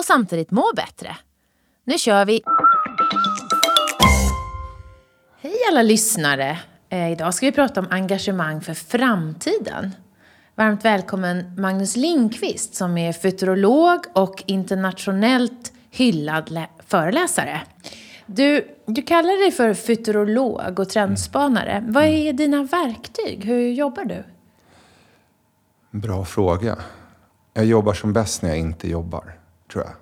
och samtidigt må bättre. Nu kör vi! Hej alla lyssnare! Eh, idag ska vi prata om engagemang för framtiden. Varmt välkommen Magnus Lindqvist som är futurolog och internationellt hyllad föreläsare. Du, du kallar dig för futurolog och trendspanare. Vad är dina verktyg? Hur jobbar du? Bra fråga. Jag jobbar som bäst när jag inte jobbar, tror jag.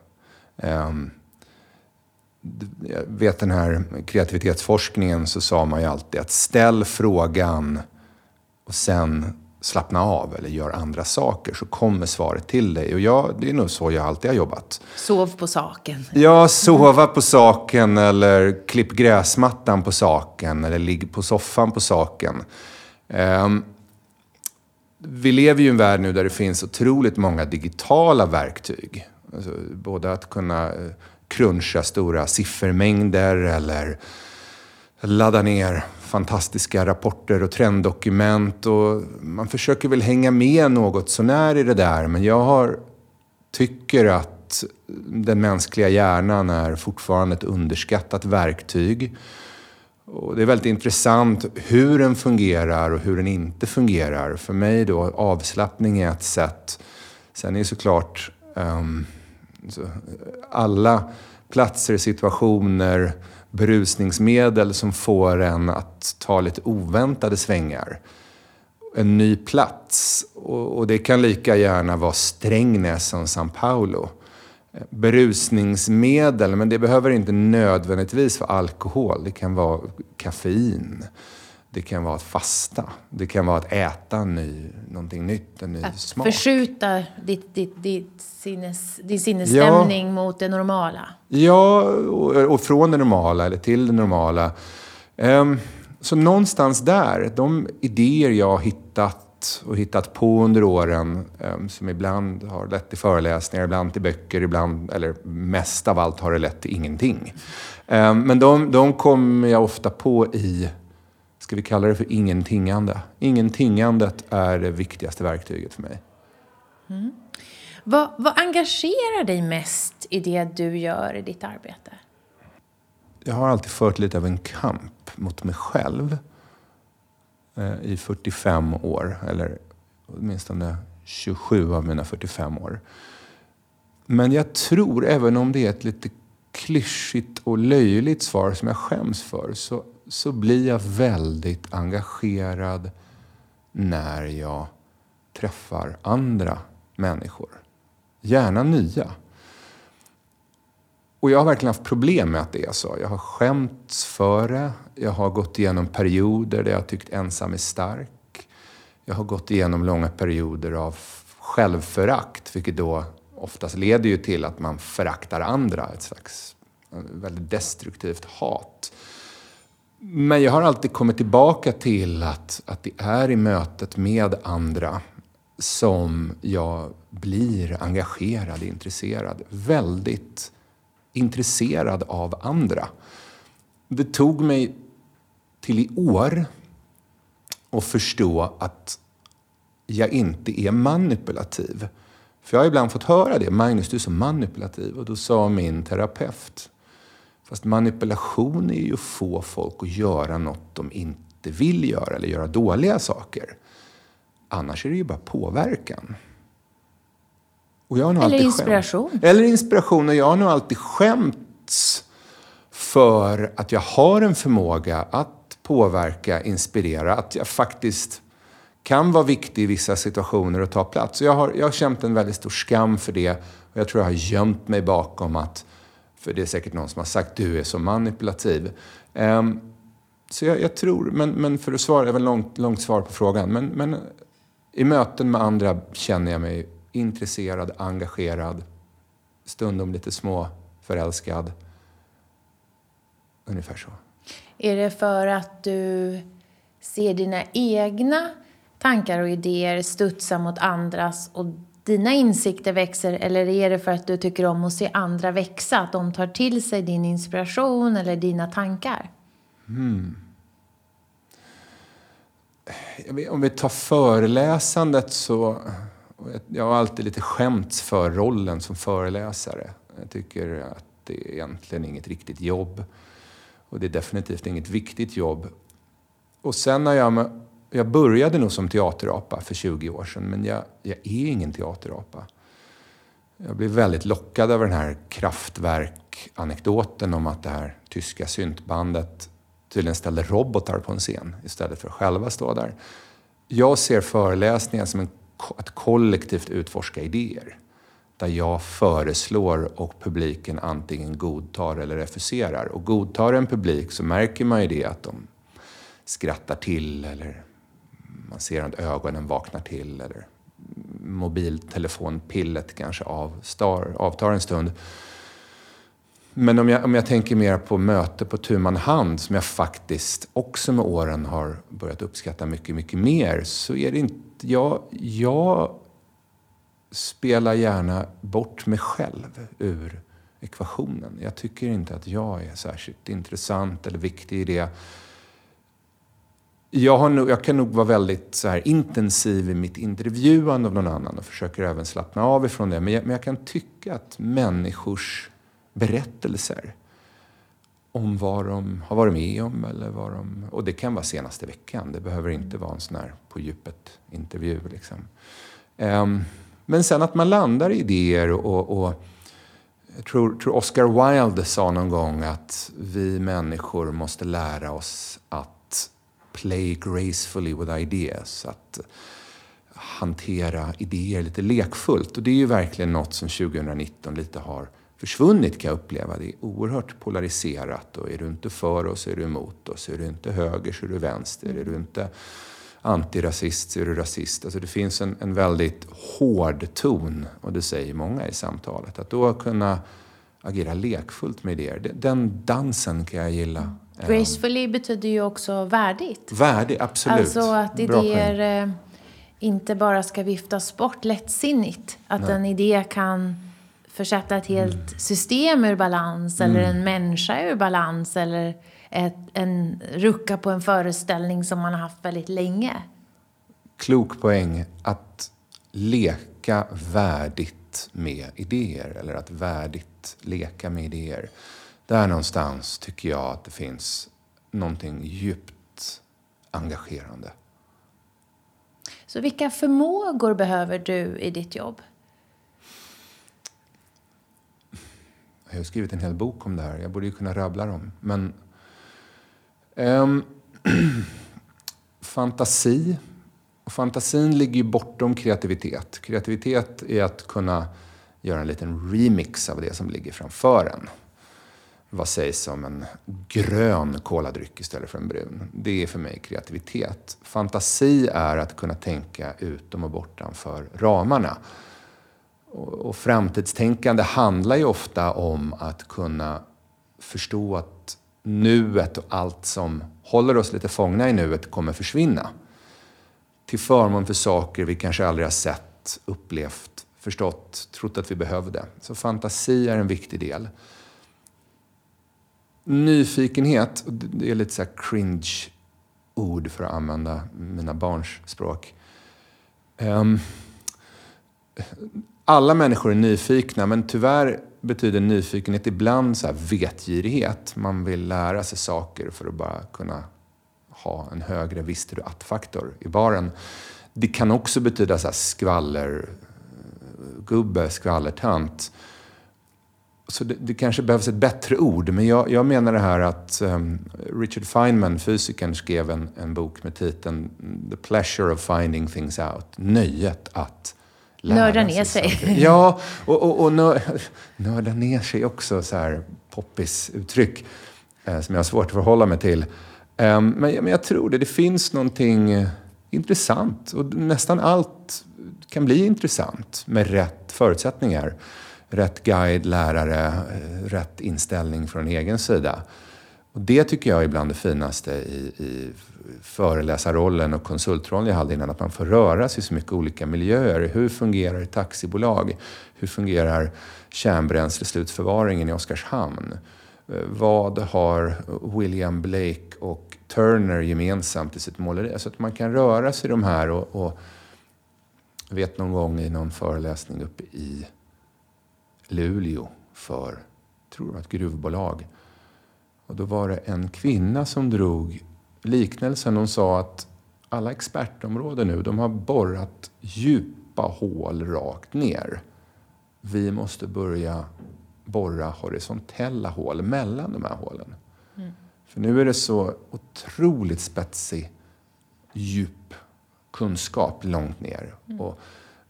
Jag vet den här kreativitetsforskningen så sa man ju alltid att ställ frågan och sen slappna av eller gör andra saker så kommer svaret till dig. Och jag, det är nog så jag alltid har jobbat. Sov på saken. Ja, sova på saken eller klipp gräsmattan på saken eller ligg på soffan på saken. Um, vi lever ju i en värld nu där det finns otroligt många digitala verktyg. Alltså, både att kunna eh, cruncha stora siffermängder eller ladda ner fantastiska rapporter och trenddokument. Och man försöker väl hänga med något sånär i det där. Men jag har, tycker att den mänskliga hjärnan är fortfarande ett underskattat verktyg. Och det är väldigt intressant hur den fungerar och hur den inte fungerar. För mig då, avslappning är ett sätt. Sen är det såklart um, Eh, alla platser, situationer, berusningsmedel som får en att ta lite oväntade svängar. En ny plats. Och, det kan lika gärna vara Strängnäs som São Paulo. Eh, berusningsmedel, men det behöver inte nödvändigtvis vara alkohol. Det kan vara koffein. Det kan vara att fasta. Det kan vara att äta ny, någonting nytt, en ny att smak. Förskjuta ditt, ditt, ditt sinnes, din sinnesstämning ja. mot det normala. Ja, och, och, från det normala eller till det normala. Um, så någonstans där, de idéer jag har hittat och hittat på under åren um, som ibland har lett till föreläsningar, ibland till böcker, ibland, eller mest av allt har det lett till ingenting. Um, men de, de kommer jag ofta på i ska vi kalla det för ingentingande. Ingentingandet är det viktigaste verktyget för mig. Mm. Vad, vad engagerar dig mest i det du gör i ditt arbete? Jag har alltid fört lite av en kamp mot mig själv eh, i 45 år, eller åtminstone 27 av mina 45 år. Men jag tror, även om det är ett lite klyschigt och löjligt svar som jag skäms för, så så blir jag väldigt engagerad när jag träffar andra människor. Gärna nya. Och jag har verkligen haft problem med att det är så. Jag har skämts för det. Jag har gått igenom perioder där jag tyckt ensam är stark. Jag har gått igenom långa perioder av självförakt, vilket då oftast leder ju till att man föraktar andra. Ett slags väldigt destruktivt hat. Men jag har alltid kommit tillbaka till att, att det är i mötet med andra som jag blir engagerad, intresserad. Väldigt intresserad av andra. Det tog mig till i år att förstå att jag inte är manipulativ. För jag har ibland fått höra det. Magnus, du är så manipulativ. Och då sa min terapeut Fast manipulation är ju att få folk att göra något de inte vill göra eller göra dåliga saker. Annars är det ju bara påverkan. eller inspiration. Skämt. Eller inspiration. Och jag har nog alltid skämts för att jag har en förmåga att påverka, inspirera. Att jag faktiskt kan vara viktig i vissa situationer och ta plats. jag har, jag har känt en väldigt stor skam för det. Och jag tror jag har gömt mig bakom att för det är säkert någon som har sagt du är så manipulativ. Um, så jag, jag, tror, men, men för att svara, det var långt, långt svar på frågan. Men, men i möten med andra känner jag mig intresserad, engagerad, stundom lite små förälskad. Ungefär så. Är det för att du ser dina egna tankar och idéer studsa mot andras och dina insikter växer eller är det för att du tycker om att se andra växa? Att de tar till sig din inspiration eller dina tankar? Mm. Om vi tar föreläsandet så... Jag har alltid lite skämts för rollen som föreläsare. Jag tycker att det är egentligen inget riktigt jobb. Och det är definitivt inget viktigt jobb. Och sen när jag jag började nog som teaterapa för 20 år sedan, men jag, jag är ingen teaterapa. Jag blev väldigt lockad av den här Kraftwerk-anekdoten om att det här tyska syntbandet tydligen ställde robotar på en scen istället för att själva stå där. Jag ser föreläsningar som en, att kollektivt utforska idéer. Där jag föreslår och publiken antingen godtar eller refuserar. Och godtar en publik så märker man ju det att de skrattar till eller man ser att ögonen vaknar till eller mobiltelefonpillet kanske avstar, avtar en stund. Men om jag, om jag tänker mer på möte på tu man hand som jag faktiskt också med åren har börjat uppskatta mycket, mycket mer så är det inte... Jag, jag spelar gärna bort mig själv ur ekvationen. Jag tycker inte att jag är särskilt intressant eller viktig i det. Jag, har nog, jag kan nog vara väldigt så här, intensiv i mitt intervjuande av någon annan och försöker även slappna av ifrån det. Men jag, men jag kan tycka att människors berättelser om vad de har varit med om eller vad de... Och det kan vara senaste veckan. Det behöver inte vara en sån här på djupet intervju. Liksom. Um, men sen att man landar i idéer och, och jag tror, tror Oscar Wilde sa någon gång att vi människor måste lära oss att play gracefully with ideas. Att hantera idéer lite lekfullt. Och det är ju verkligen något som 2019 lite har försvunnit kan jag uppleva. Det är oerhört polariserat och är du inte för oss så är du emot oss. Är du inte höger så är du vänster. Är du inte antirasist så är du rasist. Alltså det finns en, en väldigt hård ton och det säger många i samtalet. Att då kunna agera lekfullt med idéer, den dansen kan jag gilla. Gracefully betyder ju också värdigt. Värdigt, absolut. Alltså att idéer eh, inte bara ska viftas bort lättsinnigt. Att Nej. en idé kan försätta ett helt mm. system ur balans mm. eller en människa ur balans eller ett, en rucka på en föreställning som man har haft väldigt länge. Klok poäng. Att leka värdigt med idéer eller att värdigt leka med idéer. Där någonstans tycker jag att det finns någonting djupt engagerande. Så vilka förmågor behöver du i ditt jobb? Jag har skrivit en hel bok om det här. Jag borde ju kunna rabbla dem. Men um, fantasi. Och fantasin ligger ju bortom kreativitet. Kreativitet är att kunna göra en liten remix av det som ligger framför en vad sägs om en grön koladryck istället för en brun? Det är för mig kreativitet. Fantasi är att kunna tänka utom och bortanför ramarna. Och, och framtidstänkande handlar ju ofta om att kunna förstå att nuet och allt som håller oss lite fångna i nuet kommer försvinna. Till förmån för saker vi kanske aldrig har sett, upplevt, förstått, trott att vi behövde. Så fantasi är en viktig del. Nyfikenhet, det är lite så cringe ord för att använda mina barns språk. Um, alla människor är nyfikna, men tyvärr betyder nyfikenhet ibland så här vetgirighet. Man vill lära sig saker för att bara kunna ha en högre visste du att-faktor i baren. Det kan också betyda så här skvallergubbe, eh, skvallertant så det, det, kanske behövs ett bättre ord, men jag, jag menar det här att um, Richard Feynman, fysikern, skrev en, en bok med titeln The pleasure of finding things out. Nöjet att lära Nörda ner sig. sig. Ja, och, och, och nö, nörda ner sig också, så här poppis-uttryck eh, som jag har svårt att förhålla mig till. Um, men, men jag tror det, det finns någonting intressant och nästan allt kan bli intressant med rätt förutsättningar rätt guide, lärare, eh, rätt inställning från egen sida. Och det tycker jag är bland det finaste i, i föreläsarrollen och konsultrollen jag hade innan. Att man får röra sig i så mycket olika miljöer. Hur fungerar ett taxibolag? Hur fungerar kärnbränsleslutförvaringen i Oskarshamn? Eh, vad har William Blake och Turner gemensamt i sitt måleri? Alltså att man kan röra sig i de här och, och jag vet någon gång i någon föreläsning uppe i Luleå för, tror var ett gruvbolag. Och då var det en kvinna som drog liknelsen. Hon sa att alla expertområden nu, de har borrat djupa hål rakt ner. Vi måste börja borra horisontella hål mellan de här hålen. Mm. För nu är det så otroligt spetsig, djup kunskap långt ner. Mm. Och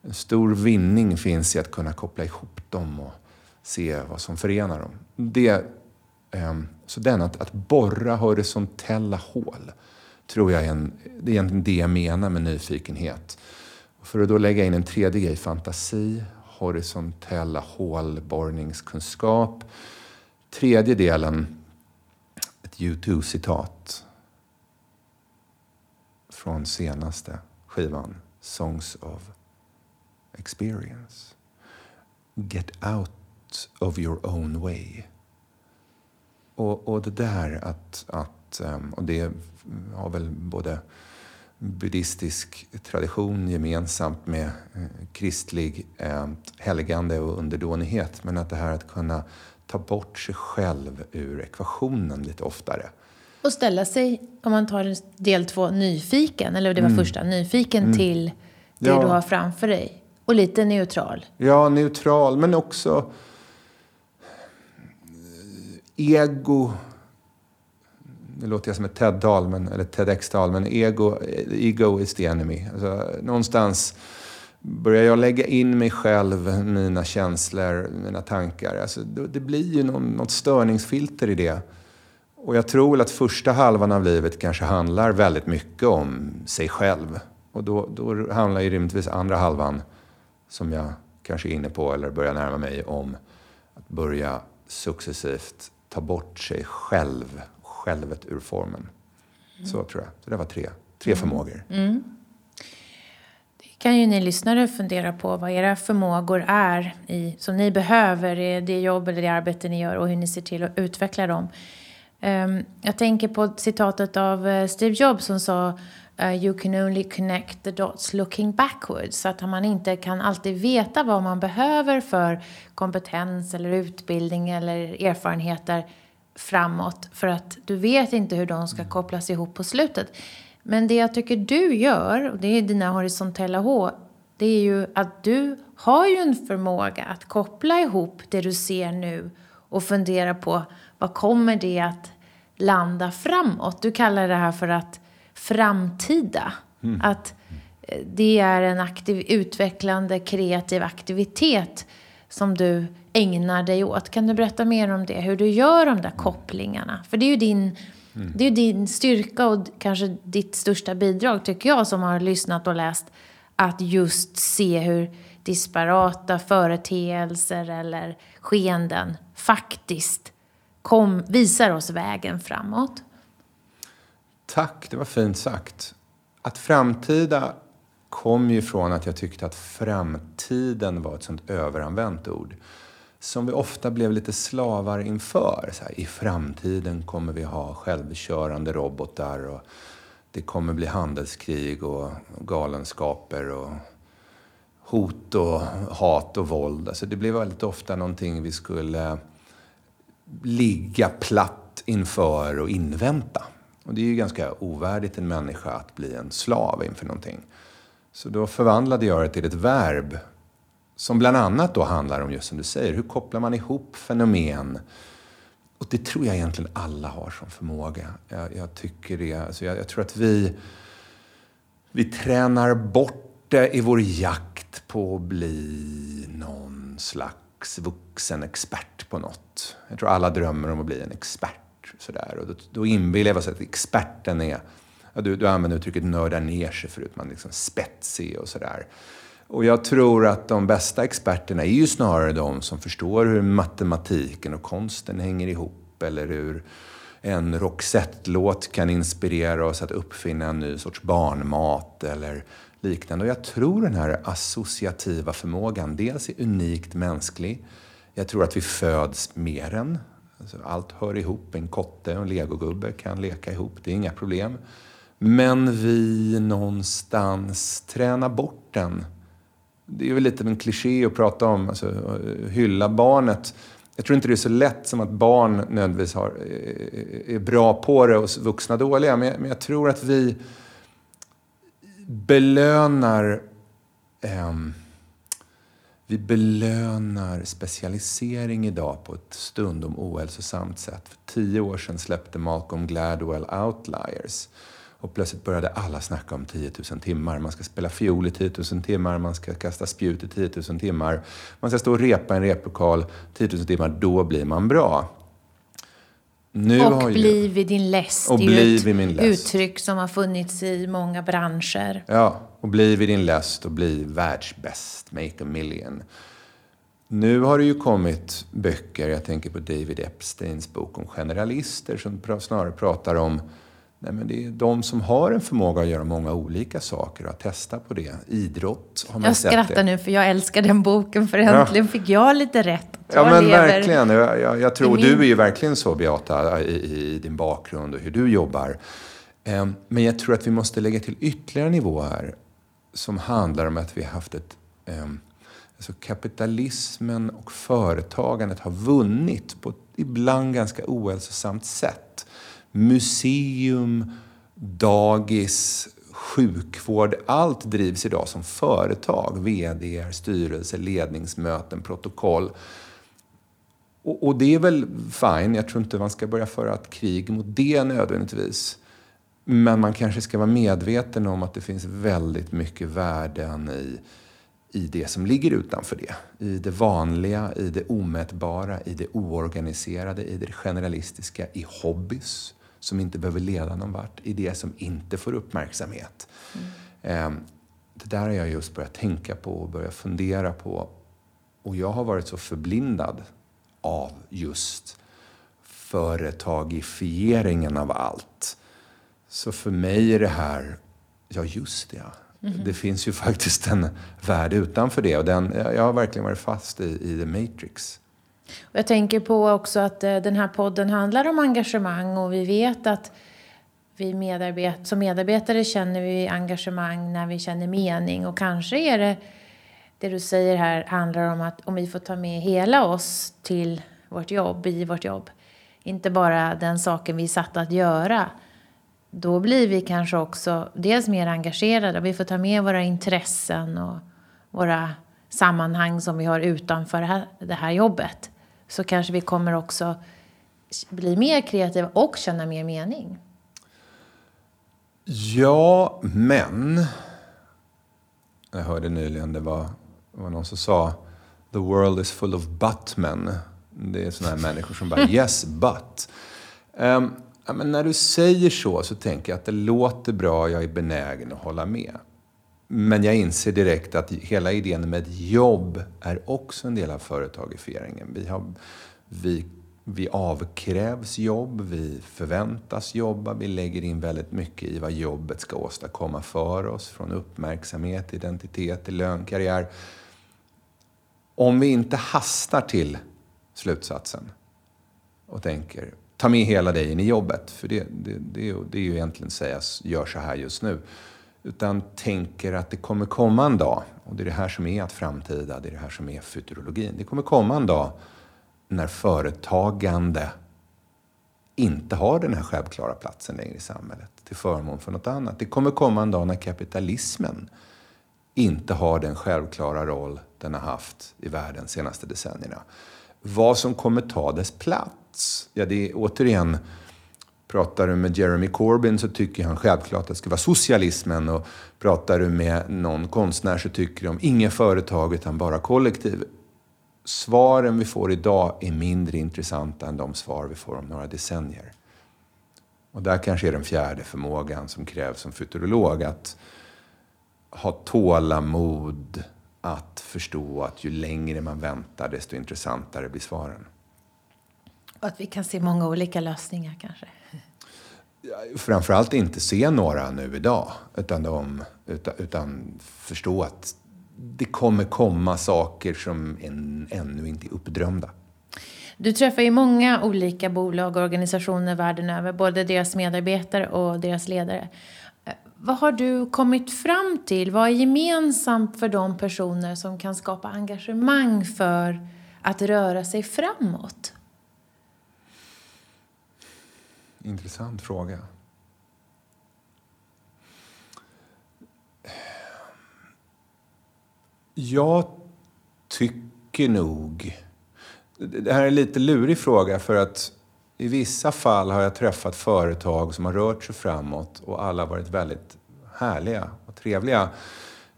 en stor vinning finns i att kunna koppla ihop dem och se vad som förenar dem. Det, ehm, så den, att, att borra horisontella hål, tror jag är, en, det är egentligen det jag menar med nyfikenhet. För att då lägga in en tredje grej, fantasi, horisontella hålborrningskunskap. Tredje delen, ett U2-citat från senaste skivan, Songs of Experience. Get out of your own way. Och, och det där att, att, ehm, och det har väl både buddhistisk tradition gemensamt med eh, kristlig eh, helgande och underdånighet. Men att det här att kunna ta bort sig själv ur ekvationen lite oftare. Och ställa sig, om man tar del två, nyfiken, eller det var mm. första, nyfiken mm. till det ja. du har framför dig. Och lite neutral. Ja, neutral, men också eh, ego nu låter jag som ett TED-tal, eller TEDx-tal, men ego, eh, ego is the enemy. Alltså, någonstans börjar jag lägga in mig själv, mina känslor, mina tankar. Alltså, det blir ju någon, något störningsfilter i det. Och jag tror väl att första halvan av livet kanske handlar väldigt mycket om sig själv. Och då, då handlar ju rimligtvis andra halvan, som jag kanske är inne på eller börjar närma mig, om att börja successivt ta bort sig själv självet ur formen. Mm. Så tror jag. Så det var tre, tre mm. förmågor. Mm. Det kan ju ni lyssnare fundera på vad era förmågor är i, som ni behöver i det jobb eller det arbete ni gör och hur ni ser till att utveckla dem. Um, jag tänker på citatet av uh, Steve Jobs som sa uh, You can only connect the dots looking backwards. Så att man inte kan alltid veta vad man behöver för kompetens eller utbildning eller erfarenheter framåt för att du vet inte hur de ska kopplas ihop på slutet. Men det jag tycker du gör, och det är dina horisontella H, det är ju att du har ju en förmåga att koppla ihop det du ser nu och fundera på vad kommer det att landa framåt? Du kallar det här för att framtida. Mm. Att eh, det är en aktiv, utvecklande, kreativ aktivitet som du ägnar dig åt. Kan du berätta mer om det? Hur du gör de där kopplingarna? För det är ju din, mm. det är din styrka och kanske ditt största bidrag, tycker jag, som har lyssnat och läst. Att just se hur disparata företeelser eller skeenden faktiskt kom, visar oss vägen framåt. Tack, det var fint sagt. Att framtida kom ju från att jag tyckte att framtiden var ett sånt överanvänt ord som vi ofta blev lite slavar inför. Så här, I framtiden kommer vi ha självkörande robotar och det kommer bli handelskrig och galenskaper och hot och hat och våld. Alltså det blev väldigt ofta någonting vi skulle ligga platt inför och invänta. Och det är ju ganska ovärdigt en människa att bli en slav inför någonting. Så då förvandlade jag det till ett verb som bland annat då handlar om, just som du säger, hur kopplar man ihop fenomen? Och det tror jag egentligen alla har som förmåga. Jag, jag tycker det. Alltså jag, jag, tror att vi, vi tränar bort det i vår jakt på att bli någon slags vuxen expert på något. Jag tror alla drömmer om att bli en expert. Sådär. Och då, då inbillar jag mig att experten är, ja, du, du använde uttrycket nörda ner sig förut, man är liksom spetsig och sådär. Och jag tror att de bästa experterna är ju snarare de som förstår hur matematiken och konsten hänger ihop. Eller hur en Roxette-låt kan inspirera oss att uppfinna en ny sorts barnmat eller liknande. Och jag tror den här associativa förmågan dels är unikt mänsklig. Jag tror att vi föds med den. Alltså allt hör ihop. En kotte och en legogubbe kan leka ihop. Det är inga problem. Men vi någonstans tränar bort den. Det är väl lite av en kliché att prata om, alltså, eh, hylla barnet. Jag tror inte det är så lätt som att barn nödvändigtvis har, eh, är bra på det och vuxna dåliga. Men jag, men jag tror att vi belönar eh, vi belönar specialisering idag på ett stundom ohälsosamt sätt. För tio år sedan släppte Malcolm Gladwell Outliers. Och plötsligt började alla snacka om 10 000 timmar. Man ska spela fiol i 10 000 timmar, man ska kasta spjut i 10 000 timmar. Man ska stå och repa i en replokal 10 000 timmar, då blir man bra. Nu och bli vid din läst. Och ju ett vid min läst. uttryck som har funnits i många branscher. Ja, och bli vid din läst och bli världsbäst, make a million. Nu har det ju kommit böcker, jag tänker på David Epsteins bok om generalister som snarare pratar om Nej, men det är de som har en förmåga att göra många olika saker och att testa på det. Idrott har man Jag sett skrattar det. nu för jag älskar den boken för äntligen ja. fick jag lite rätt. Ja men verkligen. Jag, jag, jag tror min... du är ju verkligen så Beata i, i, din bakgrund och hur du jobbar. Um, men jag tror att vi måste lägga till ytterligare nivå här som handlar om att vi har haft ett um, Alltså kapitalismen och företagandet har vunnit på ett ibland ganska ohälsosamt sätt museum, dagis, sjukvård. Allt drivs idag som företag. VD, styrelse, ledningsmöten, protokoll. Och, och, det är väl fine. Jag tror inte man ska börja föra ett krig mot det nödvändigtvis. Men man kanske ska vara medveten om att det finns väldigt mycket värden i i det som ligger utanför det. I det vanliga, i det omätbara, i det oorganiserade, i det generalistiska, i hobbys som inte behöver leda någon vart, i det som inte får uppmärksamhet. Mm. Det där har jag just börjat tänka på och börjat fundera på. Och jag har varit så förblindad av just företagifieringen av allt. Så för mig är det här, ja just det, Mm. Det finns ju faktiskt en värld utanför det och den, jag har verkligen varit fast i, i The Matrix. Och jag tänker på också att eh, den här podden handlar om engagemang och vi vet att vi medarbet som medarbetare känner vi engagemang när vi känner mening. Och kanske är det det du säger här handlar om att om vi får ta med hela oss till vårt jobb, i vårt jobb, inte bara den saken vi är satta att göra, då blir vi kanske också dels mer engagerade. Och vi får ta med våra intressen och våra sammanhang som vi har utanför det här, det här jobbet så kanske vi kommer också bli mer kreativa och känna mer mening. Ja, men... Jag hörde nyligen, det var, det var någon som sa The world is full of but-men. Det är sådana här människor som bara yes, but. Um, ja, men när du säger så så tänker jag att det låter bra, jag är benägen att hålla med. Men jag inser direkt att hela idén med jobb är också en del av företagifieringen. Vi, har, vi, vi avkrävs jobb, vi förväntas jobba, vi lägger in väldigt mycket i vad jobbet ska åstadkomma för oss. Från uppmärksamhet, identitet till lön, karriär. Om vi inte hastar till slutsatsen och tänker ta med hela dig in i jobbet, för det, det, det, det är ju egentligen att säga, gör så här just nu utan tänker att det kommer komma en dag, och det är det här som är att framtida, det är det här som är futurologin. Det kommer komma en dag när företagande inte har den här självklara platsen längre i samhället till förmån för något annat. Det kommer komma en dag när kapitalismen inte har den självklara roll den har haft i världen de senaste decennierna. Vad som kommer ta dess plats? Ja, det är återigen Pratar du med Jeremy Corbyn så tycker han självklart att det ska vara socialismen. Och pratar du med någon konstnär så tycker de inga företag utan bara kollektiv. Svaren vi får idag är mindre intressanta än de svar vi får om några decennier. Och där kanske är den fjärde förmågan som krävs som futurolog. Att ha tålamod att förstå att ju längre man väntar desto intressantare blir svaren. Och att vi kan se många olika lösningar kanske? Framförallt inte se några nu idag, utan, de, utan, utan förstå att det kommer komma saker som än, ännu inte är uppdrömda. Du träffar ju många olika bolag och organisationer världen över, både deras medarbetare och deras ledare. Vad har du kommit fram till? Vad är gemensamt för de personer som kan skapa engagemang för att röra sig framåt? Intressant fråga. Jag tycker nog... Det här är en lite lurig fråga för att i vissa fall har jag träffat företag som har rört sig framåt och alla har varit väldigt härliga och trevliga.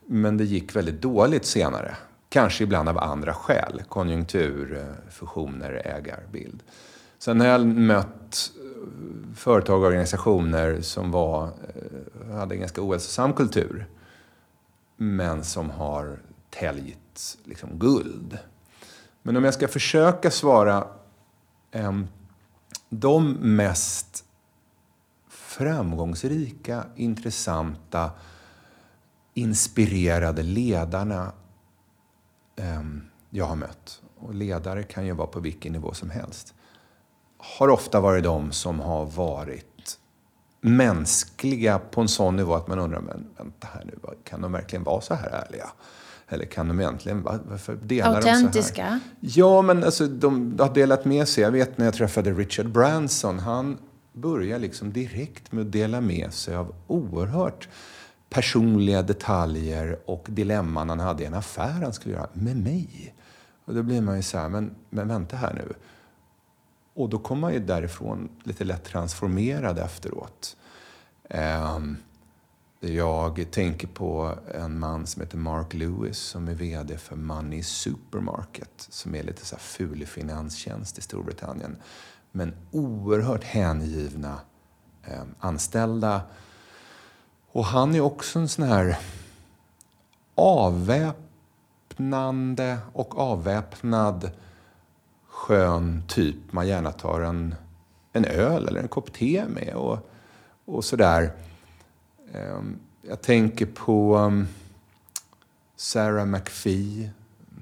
Men det gick väldigt dåligt senare. Kanske ibland av andra skäl. Konjunktur, eh, fusioner, ägarbild. Sen har jag mött företag och organisationer som var, eh, hade en ganska ohälsosam kultur. Men som har täljt liksom guld. Men om jag ska försöka svara eh, de mest framgångsrika, intressanta, inspirerade ledarna eh, jag har mött. Och ledare kan ju vara på vilken nivå som helst. Har ofta varit de som har varit mänskliga på en sån nivå att man undrar, men vänta här nu, kan de verkligen vara så här ärliga? Eller kan de egentligen, varför delar Autentiska? de så här? Ja, men alltså de har delat med sig. Jag vet när jag träffade Richard Branson, han började liksom direkt med att dela med sig av oerhört personliga detaljer och dilemman han hade i en affär han skulle göra med mig. Och då blir man ju så här, men, men vänta här nu. Och då kommer man ju därifrån lite lätt transformerad efteråt. Ehm, jag tänker på en man som heter Mark Lewis som är VD för Money Supermarket som är lite så här ful finanstjänst i Storbritannien. Men oerhört hängivna ehm, anställda. Och han är också en sån här avväpnande och avväpnad skön typ man gärna tar en, en öl eller en kopp te med och, och sådär. Ehm, jag tänker på ehm, Sarah McPhee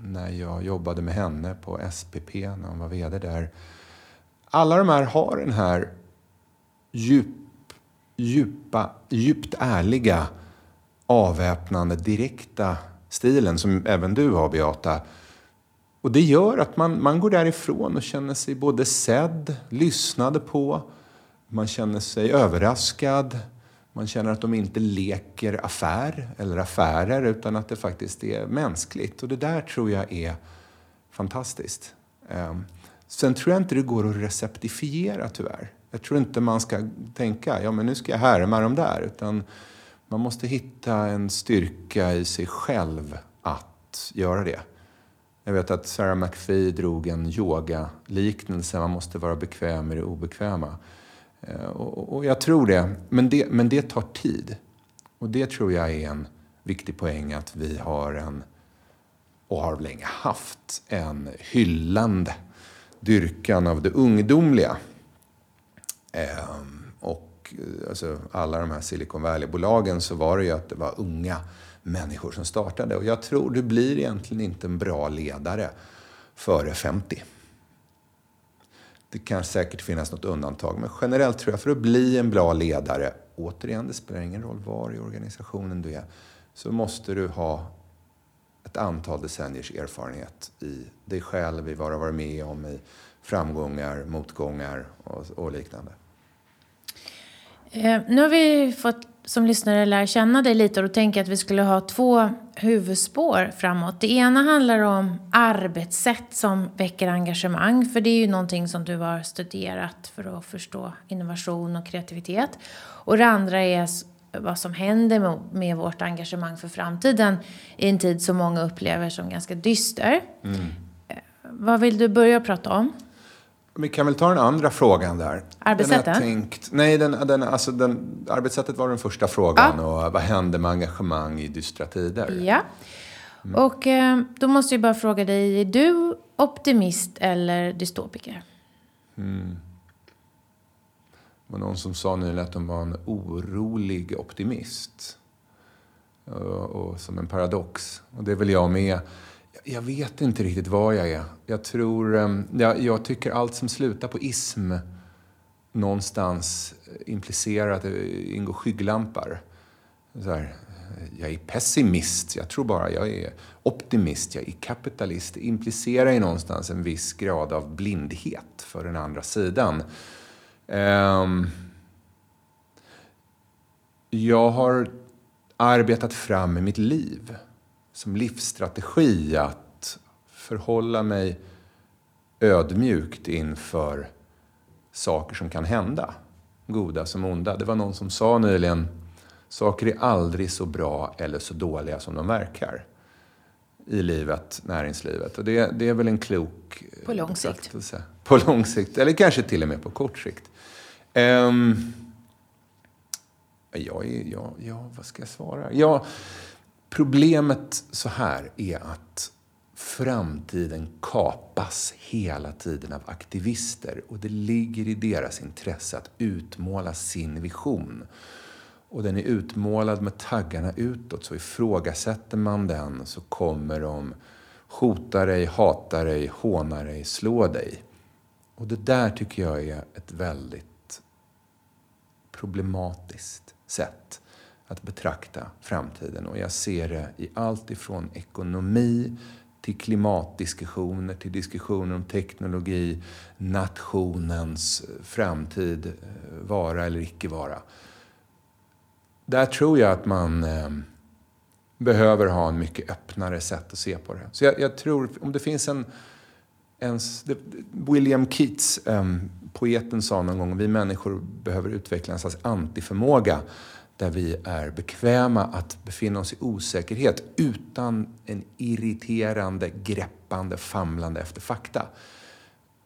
när jag jobbade med henne på SPP när hon var VD där. Alla de här har den här djup, djupa, djupt ärliga, avväpnande, direkta stilen som även du har, Beata. Och det gör att man, man går därifrån och känner sig både sedd, lyssnade på, man känner sig överraskad, man känner att de inte leker affär eller affärer utan att det faktiskt är mänskligt. Och det där tror jag är fantastiskt. Ehm, sen tror jag inte det går att receptifiera tyvärr. Jag tror inte man ska tänka, ja men nu ska jag härma de där. Utan man måste hitta en styrka i sig själv att göra det. Jag vet att Sarah McPhee drog en yoga-liknelse, man måste vara bekväm i det obekväma. Eh, och, och jag tror det men, det. men det tar tid. Och det tror jag är en viktig poäng att vi har en, och har länge haft, en hyllande dyrkan av det ungdomliga. Ehm, och eh, alltså, alla de här Silicon Valley-bolagen så var det ju att det var unga människor som startade. Och jag tror du blir egentligen inte en bra ledare före 50. Det kan säkert finnas något undantag, men generellt tror jag för att bli en bra ledare, återigen, det spelar ingen roll var i organisationen du är, så måste du ha ett antal decenniers erfarenhet i dig själv, i vad du har varit med om, i framgångar, motgångar och, och liknande. Eh, nu har vi fått som lyssnare lära känna dig lite och då tänker jag att vi skulle ha två huvudspår framåt. Det ena handlar om arbetssätt som väcker engagemang, för det är ju någonting som du har studerat för att förstå innovation och kreativitet. Och det andra är vad som händer med vårt engagemang för framtiden i en tid som många upplever som ganska dyster. Mm. Eh, vad vill du börja prata om? Vi kan väl ta den andra frågan där. Arbetssättet? Tänkt, nej, den, den, alltså den, arbetssättet var den första frågan. Ja. Och vad händer med engagemang i dystra tider? Ja. Och eh, då måste jag bara fråga dig, är du optimist eller dystopiker? Det var någon som sa nyligen att de var en orolig optimist. Och, och som en paradox. Och det är väl jag med. Jag vet inte riktigt vad jag är. Jag tror... Ehm, jag, jag tycker allt som slutar på ism någonstans eh, implicerar att det ingår skygglampar. Så här, jag är pessimist, jag tror bara jag är optimist, jag är kapitalist. Det implicerar ju någonstans en viss grad av blindhet för den andra sidan. Ehm, jag har arbetat fram i mitt liv som livsstrategi att förhålla mig ödmjukt inför saker som kan hända. Goda som onda. Det var någon som sa nyligen, saker är aldrig så bra eller så dåliga som de verkar. I livet, näringslivet. Och det, det är väl en klok På lång sikt. På lång sikt, eller kanske till och med på kort sikt. Ehm, jag är, ja, ja, vad ska jag svara? Ja, problemet så här är att framtiden kapas hela tiden av aktivister och det ligger i deras intresse att utmåla sin vision. Och den är utmålad med taggarna utåt, så ifrågasätter man den så kommer de hota dig, hata dig, håna dig, slå dig. Och det där tycker jag är ett väldigt problematiskt sätt att betrakta framtiden. Och jag ser det i allt ifrån ekonomi till klimatdiskussioner, till diskussioner om teknologi, nationens eh, framtid, eh, vara eller icke vara. Där tror jag att man eh, behöver ha en mycket öppnare sätt att se på det. Så jag, jag tror, om det finns en... en William Keats, poeten, sa någon gång vi människor behöver utveckla en slags antiförmåga där vi är bekväma att befinna oss i osäkerhet utan en irriterande, greppande, famlande efter fakta.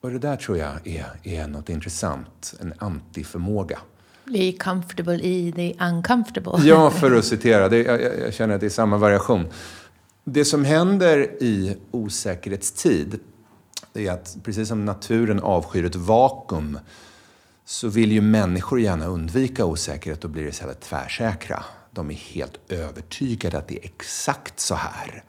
Och det där tror jag är, är något intressant, en antiförmåga. Bli comfortable i the uncomfortable. Ja, för att citera. Det, jag, jag- känner att det är samma variation. Det som händer i osäkerhetstid är att precis som naturen avskyr ett vakuum så vill ju människor gärna undvika osäkerhet och blir istället tvärsäkra. De är helt övertygade att det är exakt så här.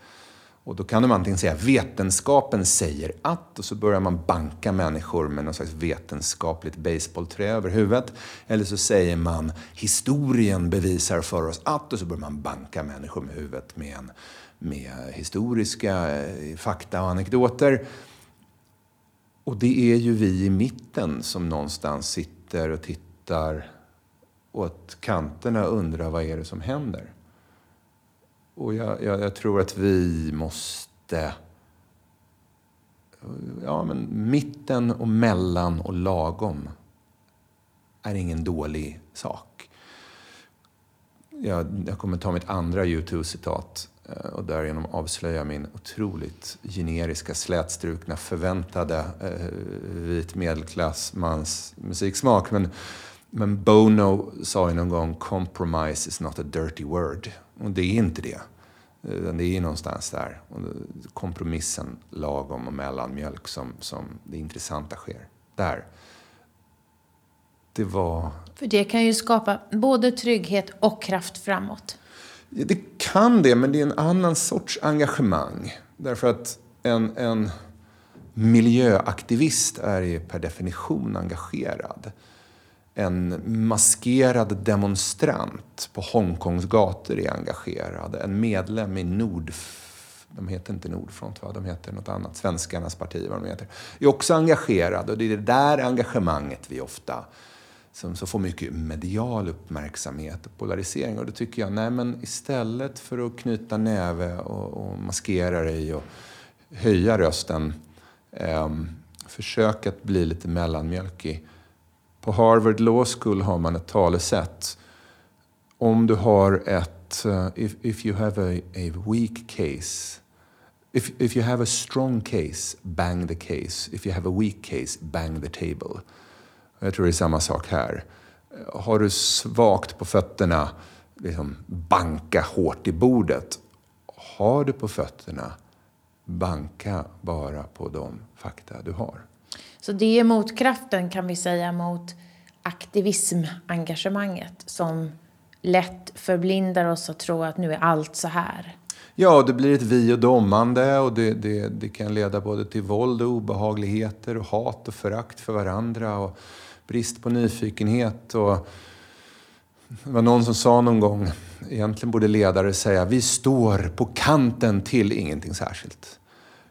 Och då kan de antingen säga vetenskapen säger att och så börjar man banka människor med något slags vetenskapligt baseballträ över huvudet. Eller så säger man historien bevisar för oss att och så börjar man banka människor med huvudet med, en, med historiska eh, fakta och anekdoter. Och det är ju vi i mitten som någonstans sitter och tittar åt kanterna och undrar vad är det som händer. Och jag, jag, jag tror att vi måste... Ja, men mitten och mellan och lagom är ingen dålig sak. Jag, jag kommer ta mitt andra U2-citat Eh, och därigenom avslöja min otroligt generiska, slätstrukna, förväntade eh, vit medelklassmans musiksmak. Men, men Bono sa ju någon gång “compromise is not a dirty word”. Och det är inte det. Utan det är någonstans där. Och kompromissen lagom och mellanmjölk som, som det intressanta sker. Där. Det var... För det kan ju skapa både trygghet och kraft framåt. Ja, Det kan det, men det är en annan sorts engagemang. Därför att en, en miljöaktivist är ju per definition engagerad. En maskerad demonstrant på Hongkongs gator är engagerad. En medlem i Nord... De heter inte Nordfront, va? de heter något annat. Svenskarnas parti, vad de heter. Är också engagerad. Och det är det där engagemanget vi ofta som så får mycket medial uppmärksamhet och polarisering. Och då tycker jag, nej men istället för att knyta näve och, och maskera dig och höja rösten, eh, försök att bli lite mellanmjölkig. På Harvard Law School har man ett talesätt. Om du har ett, uh, if, if you have a, a weak case, if, if you have a strong case, bang the case. If you have a weak case, bang the table. Jag tror det är samma sak här. Har du svagt på fötterna, liksom banka hårt i bordet. har du på fötterna, banka bara på de fakta du har. Så det är motkraften kan vi säga mot aktivismengagemanget som lätt förblindar oss att tro att nu är allt så här. Ja, det blir ett vi och domande och det, det, det kan leda både till våld och obehagligheter och hat och förakt för varandra och brist på nyfikenhet. Och det var någon som sa någon gång, egentligen borde ledare säga, vi står på kanten till ingenting särskilt.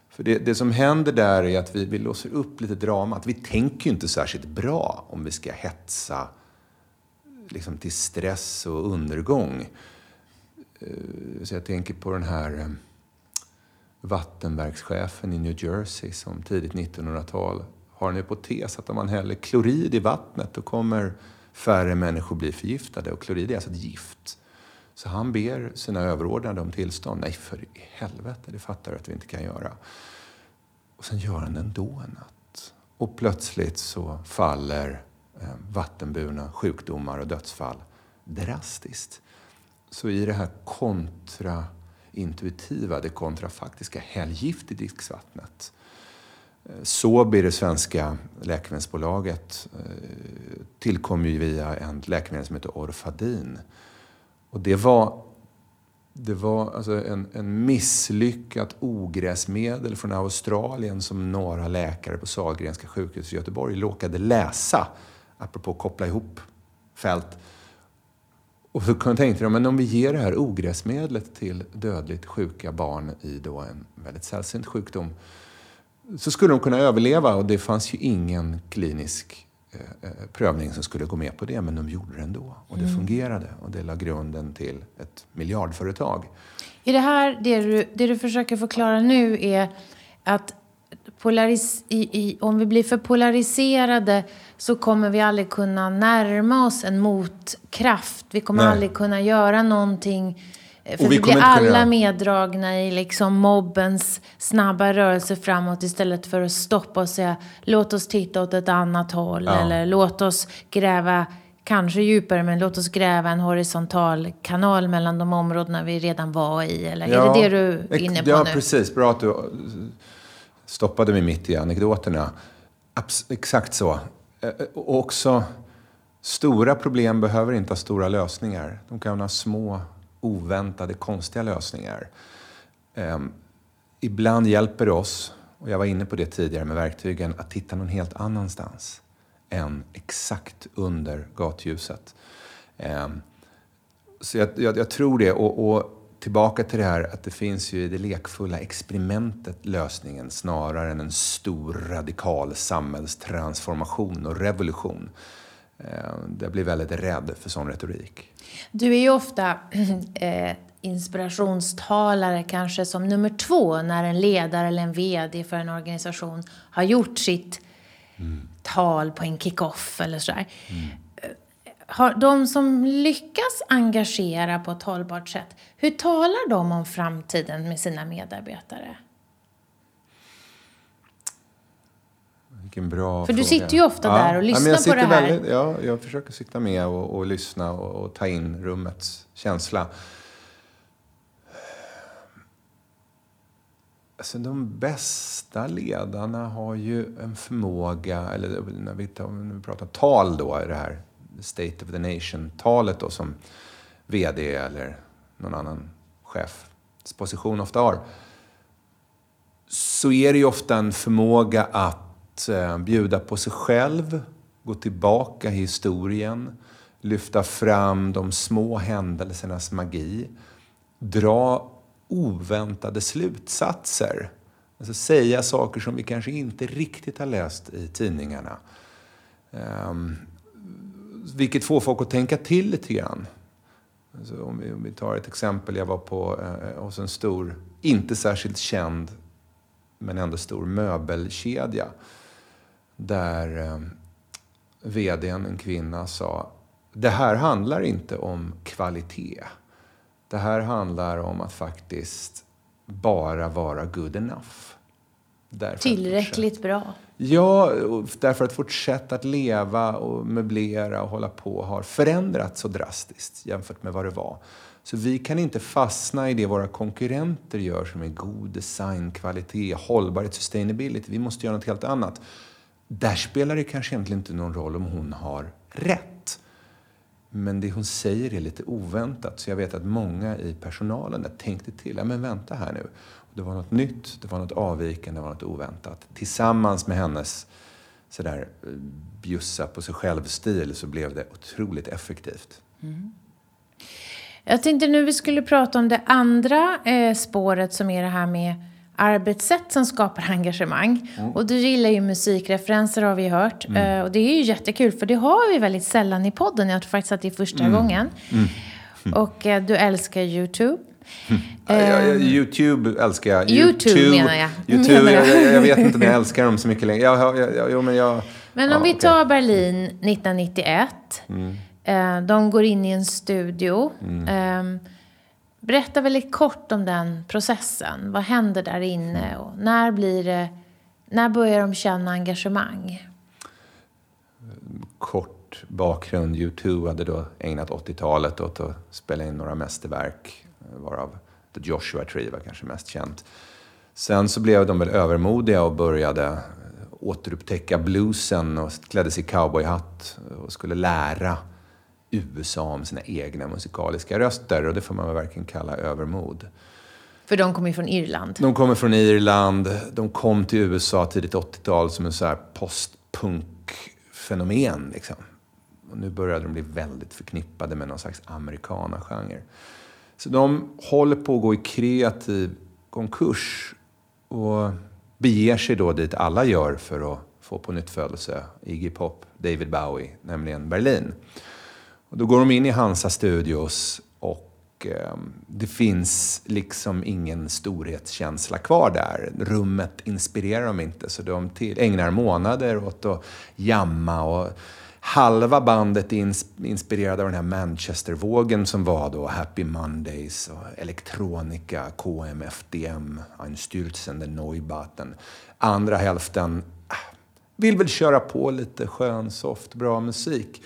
För det, det som händer där är att vi, vi låser upp lite dramat. Vi tänker ju inte särskilt bra om vi ska hetsa liksom till stress och undergång. Eh, så jag tänker på den här eh, vattenverkschefen i New Jersey som tidigt 1900-tal har en hypotes att om man häller klorid i vattnet då kommer färre människor bli förgiftade. Och klorid är alltså ett gift. Så han ber sina överordnade om tillstånd. Nej, för i helvete, det fattar du att vi inte kan göra. Och sen gör han det ändå en natt. Och plötsligt så faller eh, vattenburna sjukdomar och dödsfall drastiskt. Så i det här kontraintuitiva, det kontrafaktiska, häll gift i dricksvattnet. Sobi, det svenska läkemedelsbolaget, eh, tillkom ju via en läkemedel som heter Orfadin. Och det var, det var alltså en, en misslyckat ogräsmedel från Australien som några läkare på Sahlgrenska sjukhuset i Göteborg råkade läsa, apropå att koppla ihop fält. Och så tänkte de, men om vi ger det här ogräsmedlet till dödligt sjuka barn i då en väldigt sällsynt sjukdom så skulle de kunna överleva och det fanns ju ingen klinisk eh, eh, prövning som skulle gå med på det, men de gjorde det ändå. Och det mm. fungerade och det la grunden till ett miljardföretag. Är det här, det du, det du försöker förklara nu är att polaris, i, i, om vi blir för polariserade så kommer vi aldrig kunna närma oss en motkraft. Vi kommer Nej. aldrig kunna göra någonting Eh, för vi, vi blir alla meddragna i liksom mobbens snabba rörelse framåt istället för att stoppa och säga låt oss titta åt ett annat håll ja. eller låt oss gräva kanske djupare men låt oss gräva en horisontal kanal mellan de områdena vi redan var i. Eller ja, är det det du är inne på ja, nu? Ja, precis. Bra att du stoppade mig mitt i anekdoterna. Abs exakt så. Eh, eh, och också, stora problem behöver inte ha stora lösningar. De kan ha små oväntade, konstiga lösningar. Um, ibland hjälper det oss, och jag var inne på det tidigare med verktygen, att titta någon helt annanstans än exakt under gatljuset. Um, så jag, jag, jag, tror det. Och, och, tillbaka till det här att det finns ju i det lekfulla experimentet lösningen snarare än en stor radikal samhällstransformation och revolution. Ehm, jag blir väldigt rädd för sån retorik. Du är ju ofta eh, inspirationstalare kanske som nummer två när en ledare eller en VD för en organisation har gjort sitt mm. tal på en kick-off eller sådär. Mm. Eh, har de som lyckas engagera på ett hållbart sätt, hur talar de om framtiden med sina medarbetare? Vilken bra För fråga. du sitter ju ofta ja. där och lyssnar ja, på det här. Väldigt, ja, jag försöker sitta med och, och lyssna och, och, ta in rummets känsla. Alltså, de bästa ledarna har ju en förmåga, eller när vi, tar, när vi pratar tal då, det här State of the Nation-talet då som VD eller någon annan chefsposition ofta har. Så är det ju ofta en förmåga att att eh, bjuda på sig själv, gå tillbaka i historien, lyfta fram de små händelsernas magi, dra oväntade slutsatser. Alltså säga saker som vi kanske inte riktigt har läst i tidningarna. Um, vilket får folk att tänka till lite grann. Alltså om, vi, om vi tar ett exempel. Jag var på, eh, hos en stor, inte särskilt känd, men ändå stor möbelkedja där eh, vdn, en kvinna, sa det här handlar inte om kvalitet. Det här handlar om att faktiskt bara vara good enough. Därför Tillräckligt bra. Ja, därför att vårt sätt att leva och möblera och hålla på har förändrats så drastiskt jämfört med vad det var. Så vi kan inte fastna i det våra konkurrenter gör som är god design, kvalitet, hållbarhet, sustainability. Vi måste göra något helt annat. Där spelar det kanske egentligen inte någon roll om hon har rätt. Men det hon säger är lite oväntat. Så jag vet att många i personalen där tänkte till. Ja, men vänta här nu. Det var något nytt, det var något avvikande, det var något oväntat. Tillsammans med hennes sådär eh, bjussa på sig själv-stil så blev det otroligt effektivt. Mm. Jag tänkte nu vi skulle prata om det andra eh, spåret som är det här med arbetssätt som skapar engagemang. Mm. Och du gillar ju musikreferenser har vi hört. Mm. Uh, och det är ju jättekul för det har vi väldigt sällan i podden. Jag tror faktiskt att det är första mm. gången. Mm. Och uh, du älskar YouTube. Um, Youtube älskar jag. Youtube, YouTube menar jag. YouTube, jag. jag. jag. vet inte om jag älskar dem så mycket längre. Jag, jag, jo, men jag, men om ja, vi tar okay. Berlin 1991. Mm. De går in i en studio. Mm. Um, berätta väldigt kort om den processen. Vad händer där inne? Och när, blir det, när börjar de känna engagemang? Kort bakgrund. U2 hade då ägnat 80-talet åt att spela in några mästerverk varav The Joshua Tree var kanske mest känt. Sen så blev de väl övermodiga och började återupptäcka bluesen och klädde sig i cowboyhatt och skulle lära USA om sina egna musikaliska röster. Och det får man väl verkligen kalla övermod. För de kommer ju från Irland. De kommer från Irland. De kom till USA tidigt 80-tal som en så här postpunk-fenomen. Liksom. Och nu började de bli väldigt förknippade med någon slags amerikana-genre. Så de håller på att gå i kreativ konkurs och beger sig då dit alla gör för att få på nytt födelse Iggy Pop, David Bowie, nämligen Berlin. Och då går de in i Hansa Studios och eh, det finns liksom ingen storhetskänsla kvar där. Rummet inspirerar dem inte så de till, ägnar månader åt att jamma och halva bandet är inspirerade av den här Manchestervågen som var då Happy Mondays och elektronika, KMFDM, Einstürzen, den Neubaten. Andra hälften ah, vill väl köra på lite skön, soft, bra musik.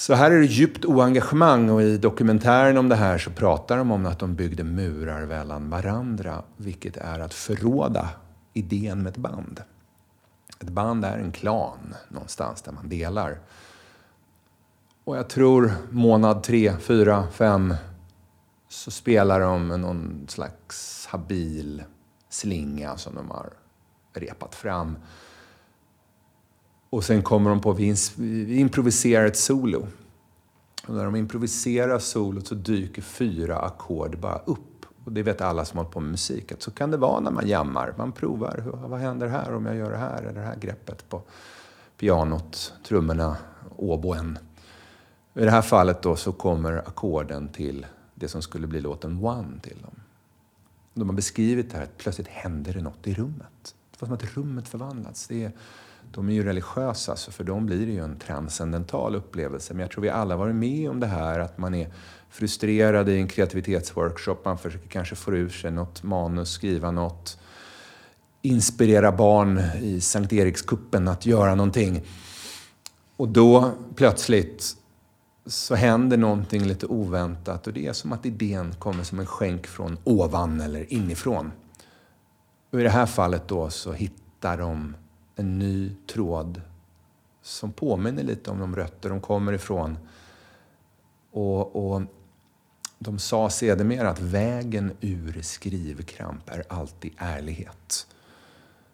Så här är det djupt oengagemang och i dokumentären om det här så pratar de om att de byggde murar mellan varandra, vilket är att förråda idén med ett band. Ett band är en klan någonstans där man delar. Och jag tror månad tre, fyra, fem så spelar de någon slags habil slinga som de har repat fram. Och sen kommer de på att vi improviserar ett solo. Och när de improviserar solot så dyker fyra ackord bara upp. Och det vet alla som håller på med musik, att så kan det vara när man jammar. Man provar, vad händer här om jag gör det här, eller det här greppet på pianot, trummorna, oboen. I det här fallet då så kommer ackorden till det som skulle bli låten One till dem. De har beskrivit det här, att plötsligt händer det något i rummet. Det var som att rummet förvandlats. Det är, de är ju religiösa, så för dem blir det ju en transcendental upplevelse. Men jag tror vi alla varit med om det här, att man är frustrerad i en kreativitetsworkshop. Man försöker kanske få ur sig något manus, skriva något. Inspirera barn i Sankt Erikskuppen att göra någonting. Och då plötsligt så händer någonting lite oväntat och det är som att idén kommer som en skänk från ovan eller inifrån. Och i det här fallet då så hittar de en ny tråd som påminner lite om de rötter de kommer ifrån. Och, och de sa sedermera att vägen ur skrivkramp är alltid ärlighet.